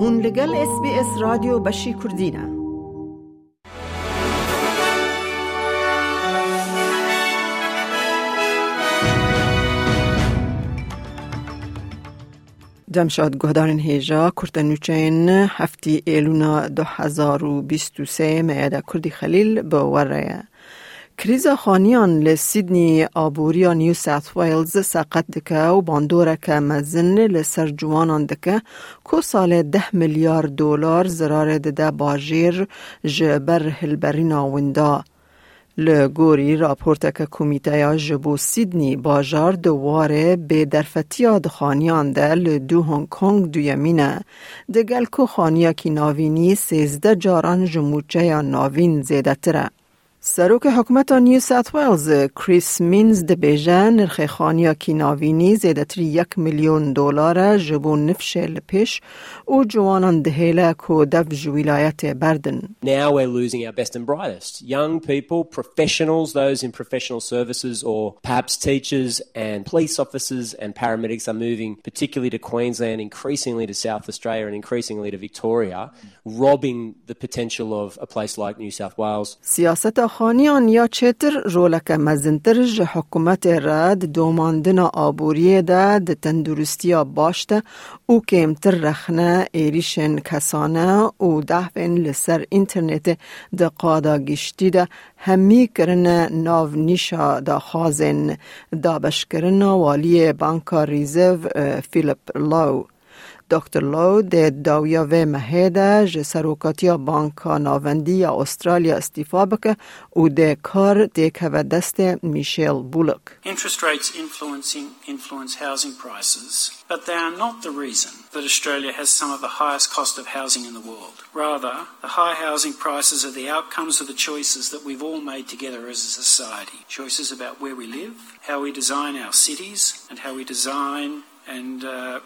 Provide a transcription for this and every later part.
هون لگل اس بی اس رادیو بشی کردینه دمشاد گهدارن هیجا کرتنوچین هفتی ایلونا دو هزار و بیست و سه میاده کردی خلیل با وره کریزا خانیان لسیدنی آبوریا نیو ساوت ویلز ساقت دکه و باندوره که مزن لسر جوانان دکه کو سال ده میلیارد دلار زرار دده باجیر جبر هلبرینا وندا. لگوری راپورت که کمیته یا جبو سیدنی باجار دواره به درفتیا دخانیان ده لدو هنگ کنگ دویمینه دگل که خانیا کی ناوینی سیزده جاران جموچه یا ناوین زیده تره. سروک حکومت نیو ساوت ویلز کریس مینز ده بیجه نرخ خانیا کی ناوینی زیده تری یک میلیون دلار جبو نفش لپیش و جوانان دهیله کو دف جویلایت بردن. Now we're losing our best and brightest. Young people, professionals, those in professional services or perhaps teachers and police officers and paramedics are moving particularly to Queensland, increasingly to South Australia and increasingly to Victoria, robbing the potential of a place like New South Wales. سیاست خانیان یا چتر رولک مزنتر ج حکومت رد دوماندن آبوریه ده ده تندرستی باشته او کمتر رخنه ایریشن کسانه و دهفن لسر اینترنت ده قادا گشتی ده. همی کرن ناو نیشا دا خازن دا بشکرن والی بانکا ریزو فیلیپ لو. دکتر لو د داویا و مهده ج سروکاتیا بانکا ناوندی یا استرالیا استیفا بکه او د کار د که دست میشیل بولک Interest rates influencing influence housing prices, but they are not the reason that Australia has some of the highest cost of housing in the world. Rather, the high housing prices are the outcomes of the choices that we've all made together as a society. Choices about where we live, how we design our cities, and how we design uh.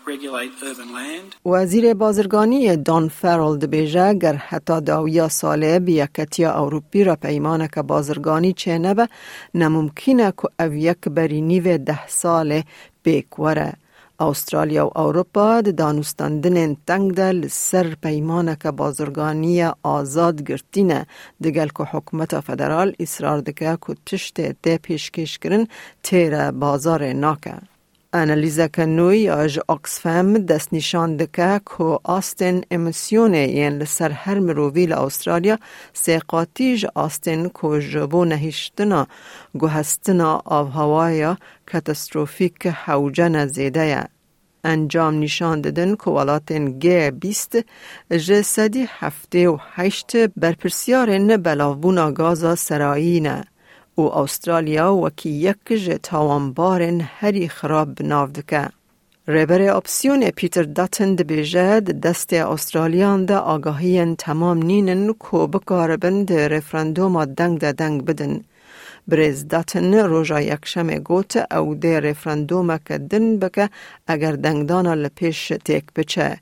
وزیر بازرگانی دان فرالد بیجه گر حتی داویا ساله بیاکتیا اوروپی را پیمانه که بازرگانی چه نبه نممکنه که او یک نیو ده ساله بیکوره. استرالیا و اروپا د دانستاندن تنگ ده سر پیمانه که بازرگانی آزاد گرتینه دگل که حکومت فدرال اصرار دکه که تشت ده پیشکش کرن تیر بازار ناکه. انالیزه که نوی آج اکسفم دست نشان دکه که آستن امیسیونه ین لسر هر مرووی استرالیا سیقاتیج آستن که جبو نهیشتنا گوهستنا آب هوایا کتستروفیک حوجن زیده انجام نشان دادن که ولاتن گه بیست جسدی هفته و هشت برپرسیارن بلاوبونا گازا سرایینه. و استرالیا وکی یک ج تاوانبارن هری خراب بناو دکه. ریبر اپسیون پیتر داتن دبیجه دست استرالیان ده آگاهی تمام نینن کو بکاربن ده رفرندوم دنگ ده دنگ بدن. بریز داتن روژا یکشم گوت او ده رفرندوم که دن اگر دنگدانا لپیش تیک بچه.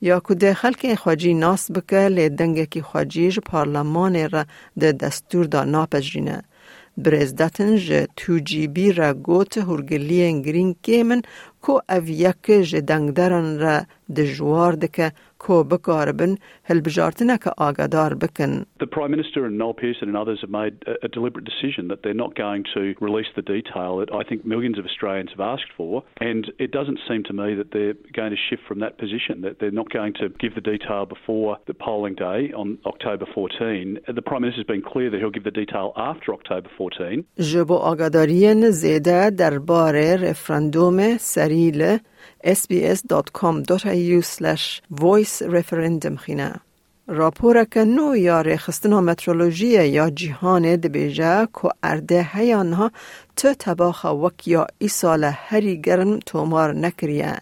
یا که ده خلق خواجی ناس بکه لی دنگ کی خواجیج پارلمان را ده دستور ج تو جی بی را گوت هرگلی گرین کیمن کو او یک ج دنگدران را دجوار دکه کو بکاربن هل بجارتنه که آگادار بکن. The Prime Minister and Noel Pearson and others have made a, a deliberate decision that they're not going to release the detail that I think millions of Australians have asked for and it doesn't seem to me that they're going to shift from that position, that they're not going to give the detail before the polling day on October 14. The Prime Minister's been clear that he'll give the detail after October 14. جبو آگاداری زیده درباره رفراندوم سریل sbs.com.au voice referendum خینه. راپور که نو یا رخستنا مترولوژی یا جهان دبیجه که ارده هیانها تو تباخ وک یا ای سال هری گرم تومار نکریه.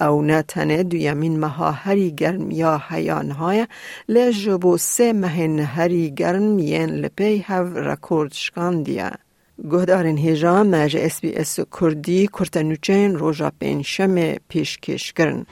او نه تنه دویمین مها هری گرم یا هیانهای لجبو سه مهن هری گرم ین لپی هف رکورد شکاندیه. گهدارین هیجا مج اس بی اس کردی کرتنوچین روژا پنجشم پیشکش کرن.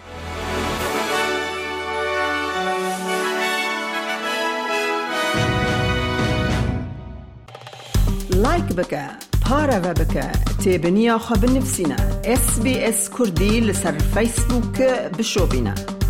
لایک بکه پارە بە بکە تێبنییا خە بنفسینە SسBS کوردی لەسەر فیسبووکە بشۆبینە.